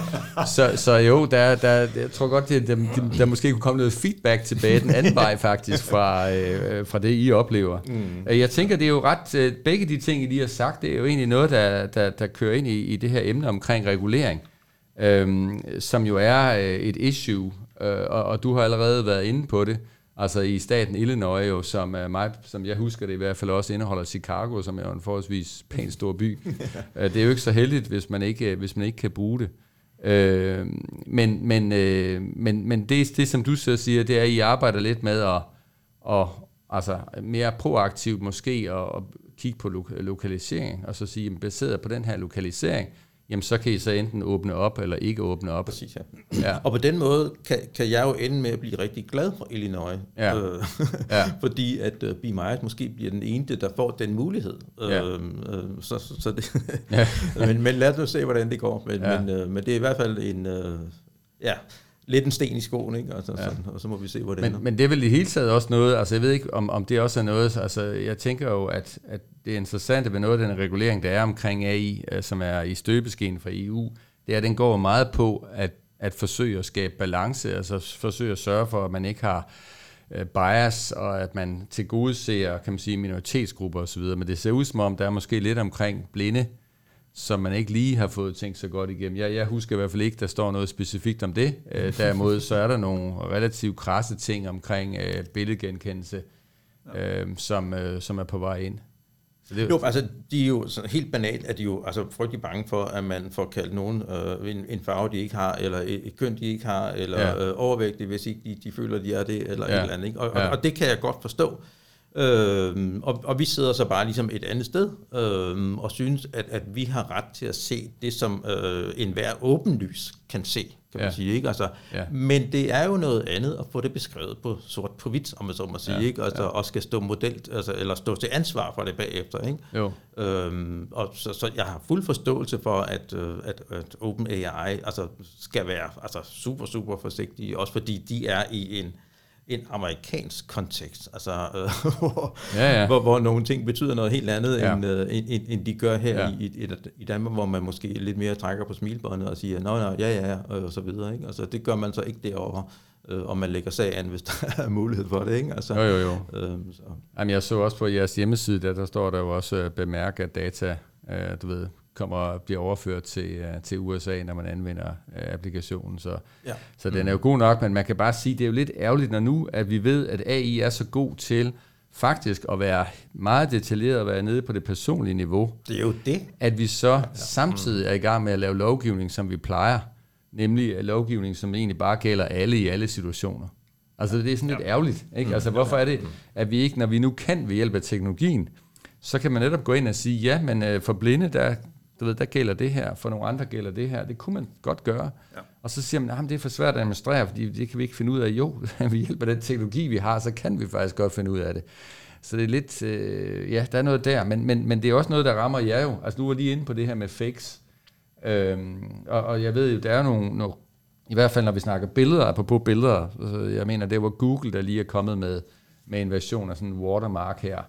så, så jo, der, der, jeg tror godt, der, der, der måske kunne komme noget feedback tilbage den anden vej faktisk fra, uh, fra det, I oplever. Mm. Jeg tænker, det er jo ret, begge de ting, I lige har sagt, det er jo egentlig noget, der, der, der kører ind i, i det her emne omkring regulering øhm, som jo er øh, et issue, øh, og, og du har allerede været inde på det, altså i staten Illinois, jo, som, er mig, som jeg husker det i hvert fald også indeholder Chicago, som er en forholdsvis pæn stor by. Øh, det er jo ikke så heldigt, hvis man ikke, hvis man ikke kan bruge det. Øh, men, men, øh, men, men det, det, som du så siger, det er, at I arbejder lidt med at, at altså mere proaktivt måske at, at kigge på lo- lokalisering, og så sige, baseret på den her lokalisering, jamen så kan I så enten åbne op eller ikke åbne op.
Præcis, ja. ja. Og på den måde kan, kan jeg jo ende med at blive rigtig glad for Illinois, ja. Øh, ja. fordi at uh, Be Myers måske bliver den eneste, der får den mulighed. Ja. Øh, øh, så, så, så det ja. men, men lad os se, hvordan det går. Men, ja. men, øh, men det er i hvert fald en... Øh, ja, lidt en sten i skoen, ikke? Altså, ja. sådan, og så må vi se, hvor det
men, ender. Men det er vel i hele taget også noget, altså jeg ved ikke, om, om det også er noget, altså jeg tænker jo, at, at det er interessant ved noget af den regulering, der er omkring AI, øh, som er i støbeskeen fra EU, det er, at den går meget på at, at forsøge at skabe balance, altså forsøge at sørge for, at man ikke har øh, bias, og at man til gode ser, kan man sige, minoritetsgrupper osv., men det ser ud som om, der er måske lidt omkring blinde, som man ikke lige har fået tænkt så godt igennem. Jeg, jeg husker i hvert fald ikke, der står noget specifikt om det. Øh, derimod så er der nogle relativt krasse ting omkring øh, billedgenkendelse, øh, som, øh, som er på vej ind.
Så det er jo, altså, de er jo sådan, helt banalt, at de jo altså, frygtelig bange for, at man får kaldt nogen øh, en, en farve, de ikke har, eller et, et køn, de ikke har, eller ja. øh, overvægtige, hvis ikke de, de føler, de er det, eller ja. et eller andet. Ikke? Og, ja. og, og det kan jeg godt forstå. Øh, og, og vi sidder så bare ligesom et andet sted øh, og synes, at, at vi har ret til at se det, som øh, enhver åbenlys kan se, kan man ja. sige. Ikke? Altså, ja. Men det er jo noget andet at få det beskrevet på sort på hvidt, om man så må sige, ja. ikke? Altså, ja. og skal stå model, altså, eller stå til ansvar for det bagefter. Ikke? Jo. Øhm, og så, så jeg har fuld forståelse for, at, øh, at, at OpenAI altså, skal være altså, super, super forsigtige, også fordi de er i en en amerikansk kontekst, altså øh, hvor, ja, ja. Hvor, hvor nogle ting betyder noget helt andet, ja. end, øh, end, end de gør her ja. i, i, i Danmark, hvor man måske lidt mere trækker på smilbåndet og siger, nå, nå, ja, ja, og så videre. Ikke? Altså, det gør man så ikke derovre, øh, og man lægger sag an, hvis der er mulighed for det. Ikke? Altså,
jo, jo, jo. Øh, så. Jamen, jeg så også på jeres hjemmeside, der, der står der jo også øh, bemærke, at data, øh, du ved, kommer bliver overført til, uh, til USA, når man anvender uh, applikationen. Så, ja. så den er jo god nok, men man kan bare sige, det er jo lidt ærgerligt, når nu, at vi ved, at AI er så god til faktisk at være meget detaljeret og være nede på det personlige niveau.
Det er jo det.
At vi så ja. samtidig er i gang med at lave lovgivning, som vi plejer, nemlig lovgivning, som egentlig bare gælder alle i alle situationer. Altså det er sådan lidt ja. ærgerligt. Ikke? Altså hvorfor er det, at vi ikke, når vi nu kan ved hjælp af teknologien, så kan man netop gå ind og sige, ja, men øh, for blinde, der du ved, der gælder det her, for nogle andre gælder det her. Det kunne man godt gøre. Ja. Og så siger man, at det er for svært at administrere, fordi det kan vi ikke finde ud af. Jo, ved hjælp af den teknologi, vi har, så kan vi faktisk godt finde ud af det. Så det er lidt, øh, ja, der er noget der, men, men, men det er også noget, der rammer jer jo. Altså nu er lige inde på det her med fakes. Øhm, og, og jeg ved jo, der er nogle, nogle, i hvert fald når vi snakker billeder, på billeder, jeg mener, det var Google, der lige er kommet med, med en version af sådan en watermark her,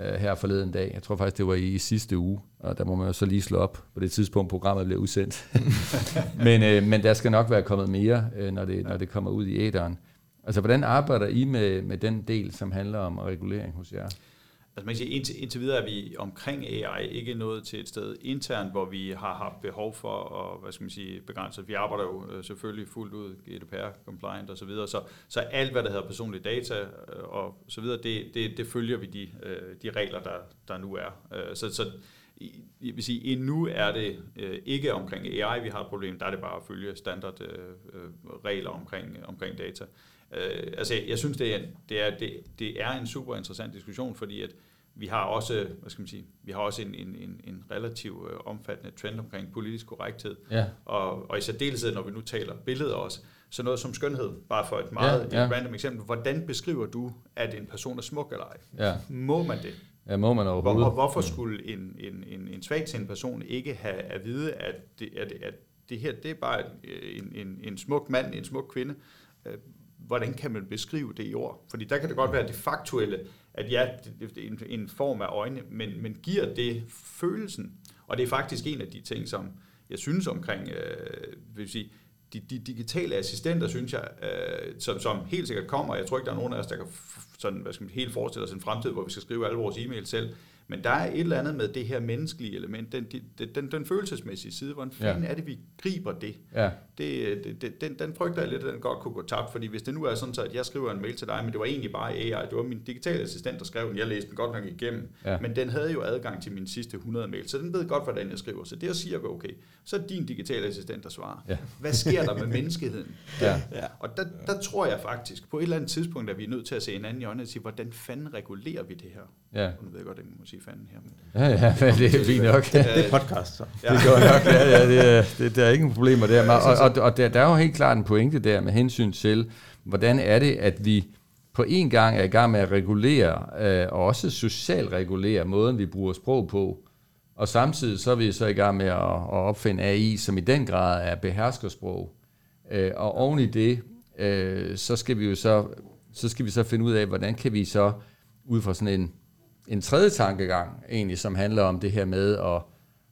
øh, her forleden dag. Jeg tror faktisk, det var i, i sidste uge, og der må man jo så lige slå op på det tidspunkt, programmet blev udsendt. men, øh, men der skal nok være kommet mere, øh, når, det, når det kommer ud i æderen. Altså, hvordan arbejder I med, med den del, som handler om regulering hos jer?
Altså man kan sige, indtil, indtil videre er vi omkring AI ikke nået til et sted internt, hvor vi har haft behov for at hvad skal man sige, begrænse. Vi arbejder jo øh, selvfølgelig fuldt ud GDPR compliant og så videre, så, så alt hvad der hedder personlige data øh, og så videre, det, det, det følger vi de, øh, de regler, der, der nu er. Så, så jeg vil sige, endnu er det ikke omkring AI, vi har et problem, der er det bare at følge standard regler omkring, omkring data. altså jeg synes, det er, det, er, det, det er en super interessant diskussion, fordi at vi har også, hvad skal man sige, vi har også en, en, en, en relativ øh, omfattende trend omkring politisk korrekthed. Ja. Og, og i særdeleshed, når vi nu taler billeder også, så noget som skønhed, bare for et meget ja, ja. random eksempel. Hvordan beskriver du, at en person er smuk eller ej? Ja. Må man det?
Ja, må man overhovedet.
Og hvorfor skulle en, en, en, en svag til en person ikke have at vide, at det, at, at det her det er bare en, en, en smuk mand, en smuk kvinde? Øh, hvordan kan man beskrive det i ord? Fordi der kan det godt være det faktuelle, at ja, det er en, en form af øjne, men, men giver det følelsen? Og det er faktisk en af de ting, som jeg synes omkring, øh, vil sige, de, de digitale assistenter, synes jeg, øh, som, som helt sikkert kommer, jeg tror ikke, der er nogen af os, der kan sådan, hvad skal man, helt forestille os en fremtid, hvor vi skal skrive alle vores e-mails selv, men der er et eller andet med det her menneskelige element, den, den, den, den følelsesmæssige side. Hvordan fanden ja. er det, vi griber det? Ja. det, det, det den, den frygter jeg lidt, at den godt kunne gå tabt, fordi hvis det nu er sådan, så at jeg skriver en mail til dig, men det var egentlig bare AI, det var min digitale assistent, der skrev den, jeg læste den godt nok igennem, ja. men den havde jo adgang til mine sidste 100 mail, så den ved godt, hvordan jeg skriver. Så det at sige, okay, så er din digitale assistent, der svarer. Ja. Hvad sker der med menneskeheden? Ja. Ja. Og der, der tror jeg faktisk, på et eller andet tidspunkt, at vi er nødt til at se en anden i øjnene og sige, hvordan fanden regulerer vi det her? Ja. Nu ved jeg godt, jeg må sige fanden her. Men...
Ja, ja, men det er fint nok.
det er podcast, så.
Ja. Det går nok, ja, ja det, er, det, der er ingen problemer der. Og, og, og der, der er jo helt klart en pointe der med hensyn til, hvordan er det, at vi på en gang er i gang med at regulere, øh, og også socialt regulere måden, vi bruger sprog på. Og samtidig så er vi så i gang med at, at opfinde AI, som i den grad er beherskersprog. Øh, og oven i det, øh, så skal vi jo så, så skal vi så finde ud af, hvordan kan vi så ud fra sådan en en tredje tankegang, egentlig, som handler om det her med at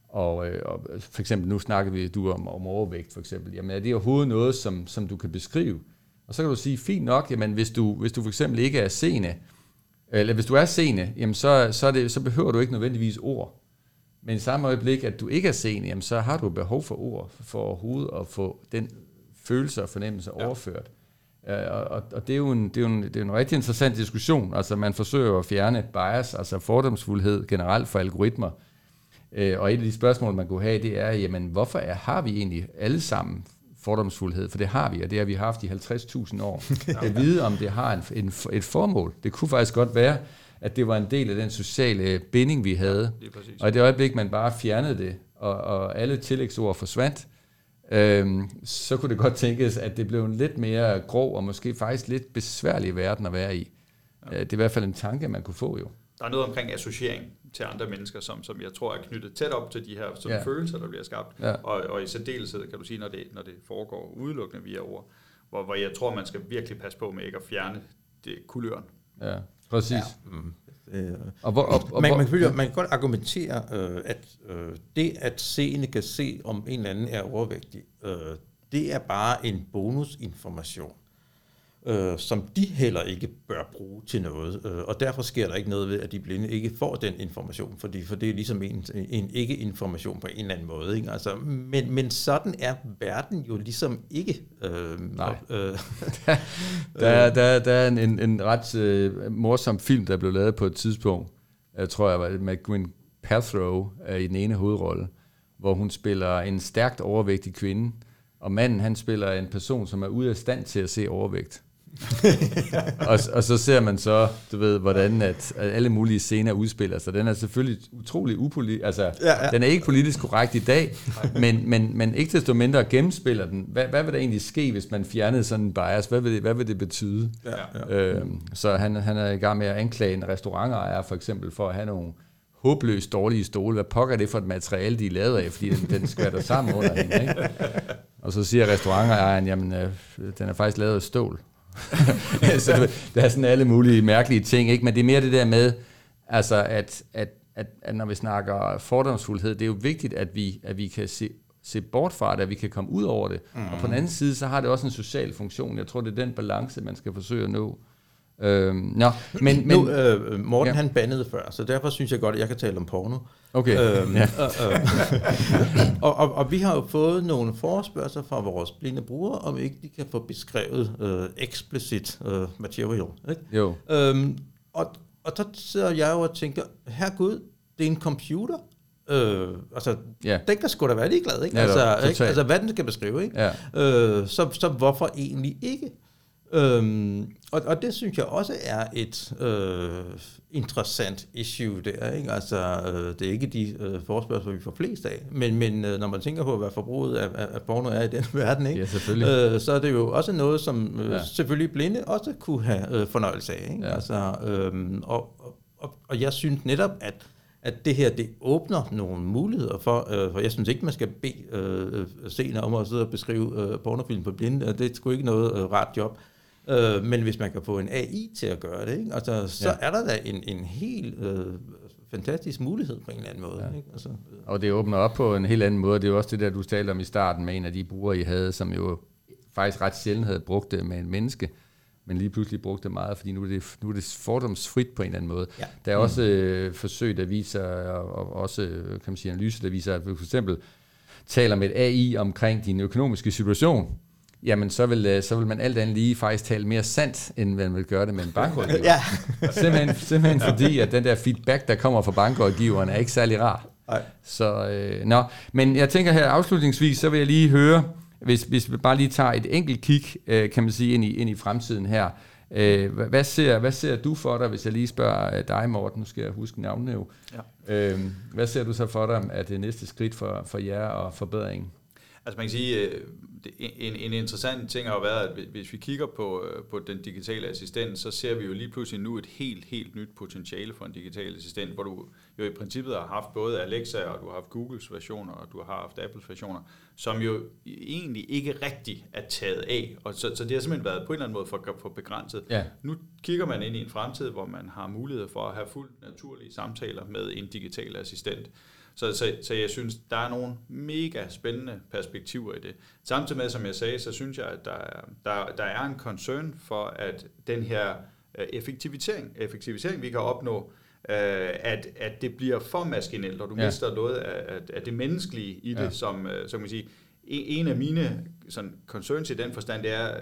og, øh, og for eksempel, nu snakker vi du om, om overvægt, for eksempel. Jamen, er det overhovedet noget, som, som du kan beskrive? Og så kan du sige, fint nok, jamen, hvis du, hvis du for eksempel ikke er seende, eller hvis du er seende, jamen, så, så, er det, så behøver du ikke nødvendigvis ord. Men i samme øjeblik, at du ikke er seende, jamen, så har du behov for ord, for overhovedet at få den følelse og fornemmelse ja. overført. Og, og det, er jo en, det, er jo en, det er en rigtig interessant diskussion. Altså man forsøger at fjerne bias, altså fordomsfuldhed generelt for algoritmer. Øh, og et af de spørgsmål, man kunne have, det er, jamen hvorfor er, har vi egentlig alle sammen fordomsfuldhed? For det har vi, og det har vi haft i 50.000 år. At vide, om det har en, en, et formål. Det kunne faktisk godt være, at det var en del af den sociale binding, vi havde. Ja, og i det øjeblik, man bare fjernede det, og, og alle tillægsord forsvandt, øhm, så kunne det godt tænkes, at det blev en lidt mere grov og måske faktisk lidt besværlig verden at være i. Ja. Det er i hvert fald en tanke, man kunne få jo.
Der er noget omkring associering til andre mennesker, som, som jeg tror er knyttet tæt op til de her som ja. følelser, der bliver skabt. Ja. Og, og i særdeleshed kan du sige, når det, når det foregår udelukkende via ord, hvor, hvor jeg tror, man skal virkelig passe på med ikke at fjerne det kuløren.
Ja, præcis. Ja. Mm.
Øh, og hvor, og, og, man, man, kan, man kan godt argumentere, øh, at øh, det, at seende kan se, om en eller anden er overvægtig, øh, det er bare en bonusinformation øh, som de heller ikke bør bruge til noget. Øh, og derfor sker der ikke noget ved, at de blinde ikke får den information, fordi, for det er ligesom en, en ikke-information på en eller anden måde. Ikke? Altså, men, men sådan er verden jo ligesom ikke. Øh,
Nej. Øh, der, der, der er en, en, en ret øh, morsom film, der blev lavet på et tidspunkt, jeg tror jeg var med Gwyn Paltrow øh, i den ene hovedrolle, hvor hun spiller en stærkt overvægtig kvinde, og manden han spiller en person, som er ude af stand til at se overvægt. og, og så ser man så, du ved, hvordan at, at alle mulige scener udspiller sig. Den er selvfølgelig utrolig upolitisk, altså, ja, ja. den er ikke politisk korrekt i dag, men, men, men ikke desto mindre gennemspiller den. Hvad, hvad vil der egentlig ske, hvis man fjernede sådan en bias? Hvad vil det, hvad vil det betyde? Ja, ja. Øhm, så han, han er i gang med at anklage en restaurantejer for eksempel for at have nogle håbløst dårlige stole. Hvad pokker er det for et materiale, de er lavet af, fordi den, den skvatter sammen under hende, ikke? Og så siger restaurantejeren, jamen, øh, den er faktisk lavet af stål. så det, der er sådan alle mulige mærkelige ting, ikke? Men det er mere det der med, altså, at, at, at, at når vi snakker fordomsfuldhed, det er jo vigtigt, at vi, at vi kan se, se bort fra det, at vi kan komme ud over det. Mm. Og på den anden side, så har det også en social funktion. Jeg tror, det er den balance, man skal forsøge at nå.
Øhm, nå, men, men, nu, øh, Morten ja. han bandede før, så derfor synes jeg godt, at jeg kan tale om porno.
Okay. Øhm, ja.
øh, øh. og, og, og vi har jo fået nogle forespørgseler fra vores blinde brugere, om ikke de kan få beskrevet øh, explicit øh, material. Ikke?
Jo.
Øhm, og, og så sidder jeg jo og tænker, her Gud, det er en computer. Øh, altså, ja. den kan sgu da være ligeglad, ikke? Ja, altså, ikke? altså, hvad den skal beskrive, ikke? Ja. Øh, så, så hvorfor egentlig ikke? Øhm, og, og det synes jeg også er et øh, interessant issue der. Ikke? Altså, øh, det er ikke de øh, forspørgsler, vi får flest af, men, men øh, når man tænker på, hvad forbruget af, af, af porno er i den verden, ikke?
Ja.
Øh, så er det jo også noget, som øh, ja. selvfølgelig blinde også kunne have øh, fornøjelse af. Ikke? Ja. Altså, øh, og, og, og jeg synes netop, at at det her, det åbner nogle muligheder for, øh, for jeg synes ikke, man skal bede øh, sener om at sidde og beskrive øh, pornofilm på blinde, det er sgu ikke noget øh, rart job. Øh, men hvis man kan få en AI til at gøre det, ikke? Altså, så ja. er der da en, en helt øh, fantastisk mulighed på en eller anden måde. Ja. Ikke? Altså,
øh. Og det åbner op på en helt anden måde. Det er jo også det der, du talte om i starten med en af de brugere, I havde, som jo faktisk ret sjældent havde brugt det med en menneske, men lige pludselig brugte det meget, fordi nu er det, nu er det fordomsfrit på en eller anden måde. Ja. Der er mm. også øh, forsøg, der viser, og, og også kan man sige, analyser, der viser, at for eksempel taler med AI omkring din økonomiske situation, jamen så vil, øh, så vil man alt andet lige faktisk tale mere sandt, end man vil gøre det med en bankrådgiver. ja. simpelthen, simpelthen fordi, at den der feedback, der kommer fra bankrådgiveren, er ikke særlig rar. Nej. Så, øh, nå. Men jeg tænker her afslutningsvis, så vil jeg lige høre, hvis, hvis vi bare lige tager et enkelt kig, øh, kan man sige, ind i, ind i fremtiden her. Øh, hvad, ser, hvad ser du for dig, hvis jeg lige spørger øh, dig, Morten, nu skal jeg huske navnet jo. Ja. Øh, hvad ser du så for dig, at det næste skridt for, for jer og forbedringen?
Altså man kan sige, øh, en, en interessant ting har jo været, at hvis vi kigger på, øh, på den digitale assistent, så ser vi jo lige pludselig nu et helt, helt nyt potentiale for en digital assistent, hvor du jo i princippet har haft både Alexa, og du har haft Googles versioner, og du har haft Apples versioner, som jo egentlig ikke rigtig er taget af. Og så, så det har simpelthen været på en eller anden måde for, for begrænset. Ja. Nu kigger man ind i en fremtid, hvor man har mulighed for at have fuldt naturlige samtaler med en digital assistent. Så, så, så jeg synes, der er nogle mega spændende perspektiver i det. Samtidig med, som jeg sagde, så synes jeg, at der er, der, der er en concern for, at den her øh, effektivisering, effektivisering vi kan opnå, øh, at, at det bliver for maskinelt, og du ja. mister noget af, af, af det menneskelige i det, ja. som, øh, som man sige, en af mine sådan, concerns i den forstand, det er,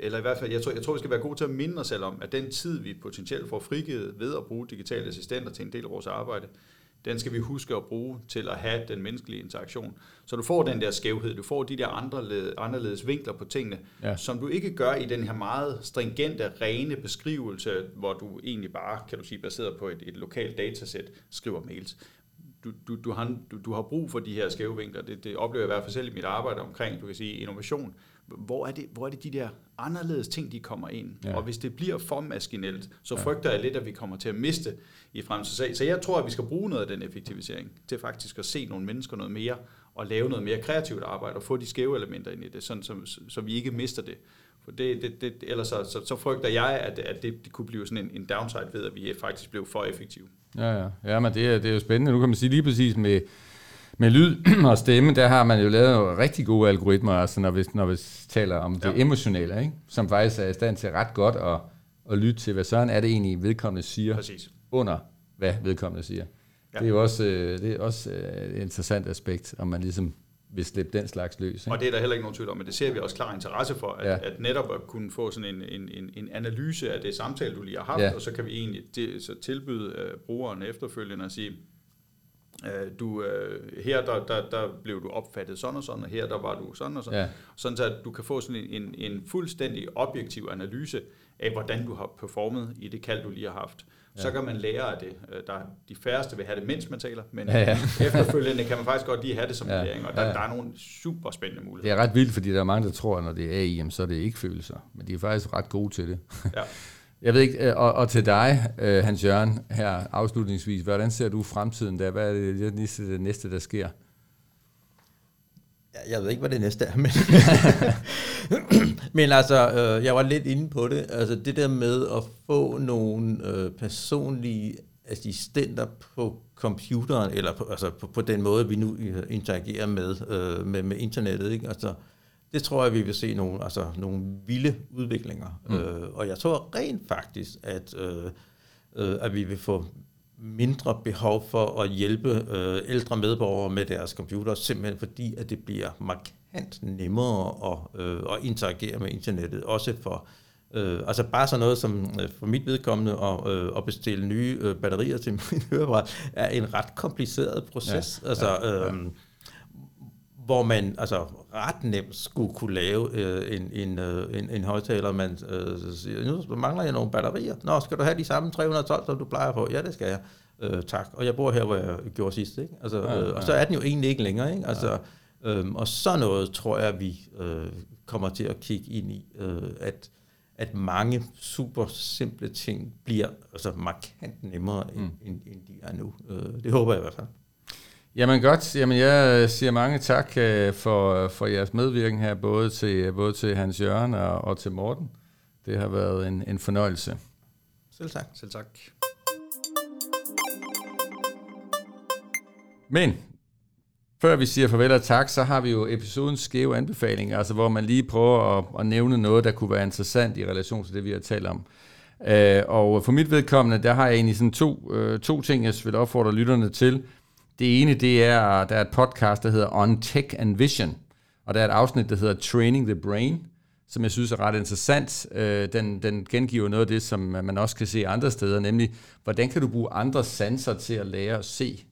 eller i hvert fald, jeg tror, jeg tror, vi skal være gode til at minde os selv om, at den tid, vi potentielt får frigivet ved at bruge digitale assistenter til en del af vores arbejde, den skal vi huske at bruge til at have den menneskelige interaktion. Så du får den der skævhed, du får de der andre, anderledes vinkler på tingene, ja. som du ikke gør i den her meget stringente, rene beskrivelse, hvor du egentlig bare, kan du sige, baseret på et, et lokalt datasæt, skriver mails. Du, du, du, har, du, du har brug for de her skæve vinkler. Det, det oplever jeg i hvert fald selv i mit arbejde omkring, du kan sige, innovation hvor er, det, hvor er det de der anderledes ting, de kommer ind? Ja. Og hvis det bliver for maskinelt, så frygter jeg lidt, at vi kommer til at miste i fremtiden. Så jeg tror, at vi skal bruge noget af den effektivisering til faktisk at se nogle mennesker noget mere, og lave noget mere kreativt arbejde, og få de skæve elementer ind i det, sådan, så, så vi ikke mister det. For det, det, det, ellers så, så, så frygter jeg, at, at det, det kunne blive sådan en, en downside ved, at vi faktisk blev for effektive.
Ja, ja. ja men det er, det er jo spændende. Nu kan man sige lige præcis med med lyd og stemme, der har man jo lavet rigtig gode algoritmer, altså når vi, når vi taler om det ja. emotionelle, ikke? som faktisk er i stand til ret godt at, at lytte til, hvad sådan er det egentlig, vedkommende siger,
Præcis.
under hvad vedkommende siger. Ja. Det er jo også, øh, det er også øh, et interessant aspekt, om man ligesom vil slippe den slags løs.
Ikke? Og det er der heller ikke nogen tvivl om, men det ser vi også klar interesse for, at, ja. at netop at kunne få sådan en, en, en, en analyse af det samtale, du lige har haft, ja. og så kan vi egentlig det, så tilbyde uh, brugeren efterfølgende at sige, Øh, du, øh, her der, der, der blev du opfattet sådan og sådan, og her der var du sådan og sådan. Ja. Sådan så at du kan få sådan en, en fuldstændig objektiv analyse af, hvordan du har performet i det kald, du lige har haft. Ja. Så kan man lære af det. Øh, der, de færreste vil have det, mens man taler, men ja, ja. efterfølgende kan man faktisk godt lige have det som ja. læring, og der, ja, ja. der er nogle super spændende muligheder.
Det er ret vildt, fordi der er mange, der tror, at når det er AI, så er det ikke følelser, men de er faktisk ret gode til det. Ja. Jeg ved ikke, øh, og, og til dig, øh, Hans Jørgen, her afslutningsvis, hvordan ser du fremtiden der? Hvad er det, det næste, det næste, der sker?
Jeg ved ikke, hvad det næste er, men, men altså, øh, jeg var lidt inde på det. Altså det der med at få nogle øh, personlige assistenter på computeren, eller på, altså på, på den måde, vi nu øh, interagerer med, øh, med, med internettet. Ikke? Altså, det tror jeg, vi vil se nogle, altså, nogle vilde udviklinger. Mm. Øh, og jeg tror rent faktisk, at, øh, øh, at vi vil få mindre behov for at hjælpe øh, ældre medborgere med deres computer, simpelthen fordi, at det bliver markant nemmere at, øh, at interagere med internettet, også for Øh, altså bare sådan noget som øh, for mit vedkommende at, øh, at bestille nye øh, batterier til min hørebræt, er en ret kompliceret proces. Ja, altså, ja, ja. Øh, hvor man altså ret nemt skulle kunne lave øh, en, en, øh, en, en højtaler, man øh, siger, nu mangler jeg nogle batterier. Nå, skal du have de samme 312, som du plejer på? Ja, det skal jeg. Øh, tak. Og jeg bor her, hvor jeg gjorde sidst. Ikke? Altså, ja, ja. Øh, og så er den jo egentlig ikke længere. Ikke? Altså, ja. øh, og så noget tror jeg, vi øh, kommer til at kigge ind i, øh, at at mange super simple ting bliver altså markant nemmere, end, mm. end, end de er nu. Øh, det håber jeg i hvert fald.
Jamen godt, jamen jeg siger mange tak øh, for, for jeres medvirken her, både til, både til Hans Jørgen og, og til Morten. Det har været en, en fornøjelse.
Selv tak.
Selv tak.
Men før vi siger farvel og tak, så har vi jo episodens skæve anbefaling, altså hvor man lige prøver at, at nævne noget, der kunne være interessant i relation til det, vi har talt om. Uh, og for mit vedkommende, der har jeg egentlig sådan to, uh, to ting, jeg vil opfordre lytterne til. Det ene, det er, der er et podcast, der hedder On Tech and Vision, og der er et afsnit, der hedder Training the Brain, som jeg synes er ret interessant. Uh, den, den gengiver noget af det, som man også kan se andre steder, nemlig, hvordan kan du bruge andre sanser til at lære at se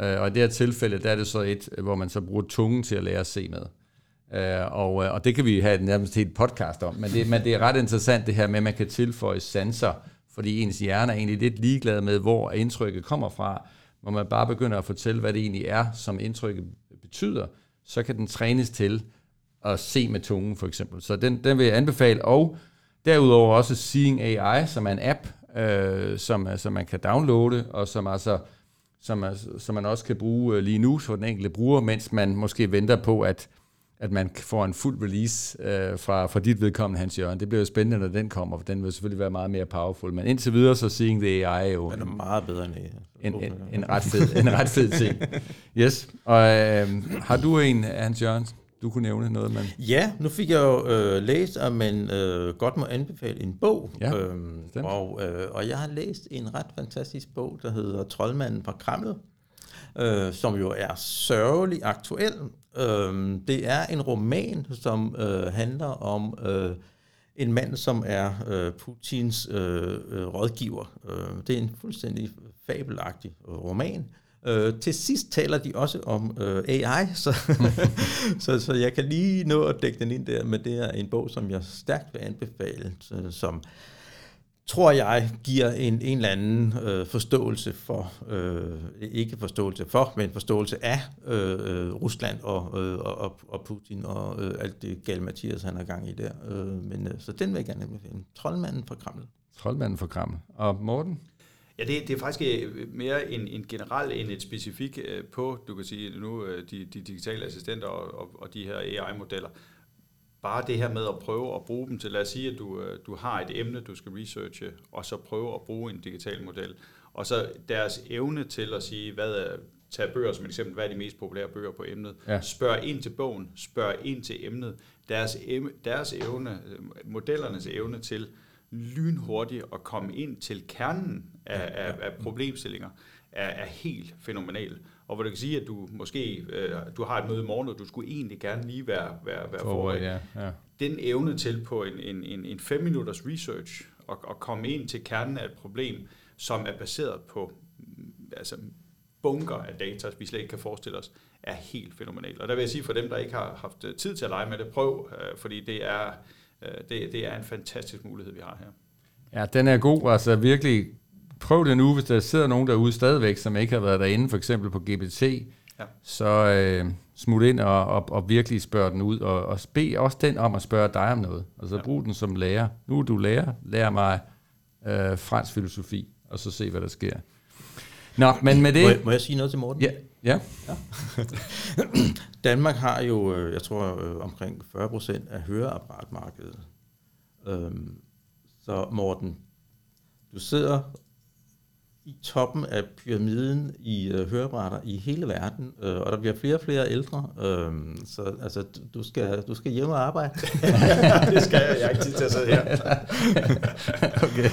Øh, og i det her tilfælde, der er det så et, hvor man så bruger tungen til at lære at se med. Øh, og, øh, og det kan vi have nærmest helt podcast om, men det, men det er ret interessant det her med, at man kan tilføje sanser, fordi ens hjerne er egentlig lidt ligeglad med, hvor indtrykket kommer fra. Hvor man bare begynder at fortælle, hvad det egentlig er, som indtrykket betyder, så kan den trænes til at se med tungen, for eksempel. Så den, den vil jeg anbefale. Og derudover også Seeing AI, som er en app, øh, som, som man kan downloade, og som altså som, altså, som man også kan bruge øh, lige nu for den enkelte bruger, mens man måske venter på, at, at man får en fuld release øh, fra, fra dit vedkommende, Hans Jørgen. Det bliver jo spændende, når den kommer, for den vil selvfølgelig være meget mere powerful. Men indtil videre, så Seeing the AI er jo...
Den er meget bedre end
en, en, en, ret fed, en ret fed ting. Yes. Og øh, har du en, Hans Jørgen? du kunne nævne noget, man...
Ja, nu fik jeg jo øh, læst, at man øh, godt må anbefale en bog. Ja, øhm, og, øh, og jeg har læst en ret fantastisk bog, der hedder Troldmanden fra Kreml, øh, som jo er sørgelig aktuel. Øh, det er en roman, som øh, handler om... Øh, en mand, som er øh, Putins øh, øh, rådgiver. Øh, det er en fuldstændig fabelagtig øh, roman, Øh, til sidst taler de også om øh, AI, så, så, så jeg kan lige nå at dække den ind der, men det er en bog, som jeg stærkt vil anbefale, øh, som tror jeg giver en, en eller anden øh, forståelse for, øh, ikke forståelse for, men forståelse af øh, øh Rusland og, øh, og, og Putin og øh, alt det gale Mathias, han har gang i der. Øh, men, øh, så den vil jeg gerne anbefale. Troldmanden fra Kreml.
Troldmanden fra Kreml. Og Morten?
Ja, det, det er faktisk øh, mere en, en general end et specifikt øh, på, du kan sige nu, de, de digitale assistenter og, og, og de her AI-modeller. Bare det her med at prøve at bruge dem til, lad os sige, at du, du har et emne, du skal researche, og så prøve at bruge en digital model. Og så deres evne til at sige, hvad er, tage bøger som et eksempel, hvad er de mest populære bøger på emnet, ja. spørg ind til bogen, spørg ind til emnet, deres, deres evne, modellernes evne til lynhurtigt at komme ind til kernen af, af, af problemstillinger, er, er helt fænomenal. Og hvor du kan sige, at du måske øh, du har et møde i morgen, og du skulle egentlig gerne lige være, være, være forberedt. Ja, ja. Den evne til på en, en, en, en fem minutters research og, og komme ind til kernen af et problem, som er baseret på altså, bunker af data, vi slet ikke kan forestille os, er helt fænomenal. Og der vil jeg sige for dem, der ikke har haft tid til at lege med det, prøv, øh, fordi det er, øh, det, det er en fantastisk mulighed, vi har her.
Ja, den er god. Altså virkelig prøv det nu, hvis der sidder nogen derude stadigvæk, som ikke har været derinde, for eksempel på GPT, ja. så øh, smut ind og, og, og virkelig spørg den ud, og, og bed også den om at spørge dig om noget. Altså ja. brug den som lærer. Nu er du lærer, lær mig øh, fransk filosofi, og så se, hvad der sker. Nå, men med det...
Må jeg, må jeg sige noget til Morten?
Ja, ja.
Danmark har jo, øh, jeg tror, øh, omkring 40 procent af høreapparatmarkedet. Øhm, så Morten, du sidder i toppen af pyramiden i øh, høreapparater i hele verden, øh, og der bliver flere og flere ældre, øh, så altså, du, skal, du skal hjem og arbejde.
det skal jeg. Jeg har ikke tid til at sidde her.
okay.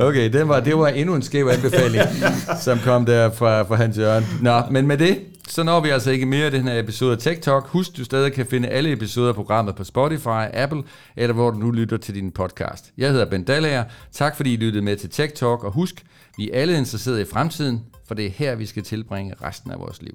Okay, det var, det var endnu en skæv anbefaling, som kom der fra, fra Hans Jørgen. Nå, men med det, så når vi altså ikke mere i den her episode af Tech Talk. Husk, du stadig kan finde alle episoder af programmet på Spotify, Apple, eller hvor du nu lytter til din podcast. Jeg hedder Ben Dallager. Tak fordi I lyttede med til Tech Talk, og husk, vi er alle interesserede i fremtiden, for det er her, vi skal tilbringe resten af vores liv.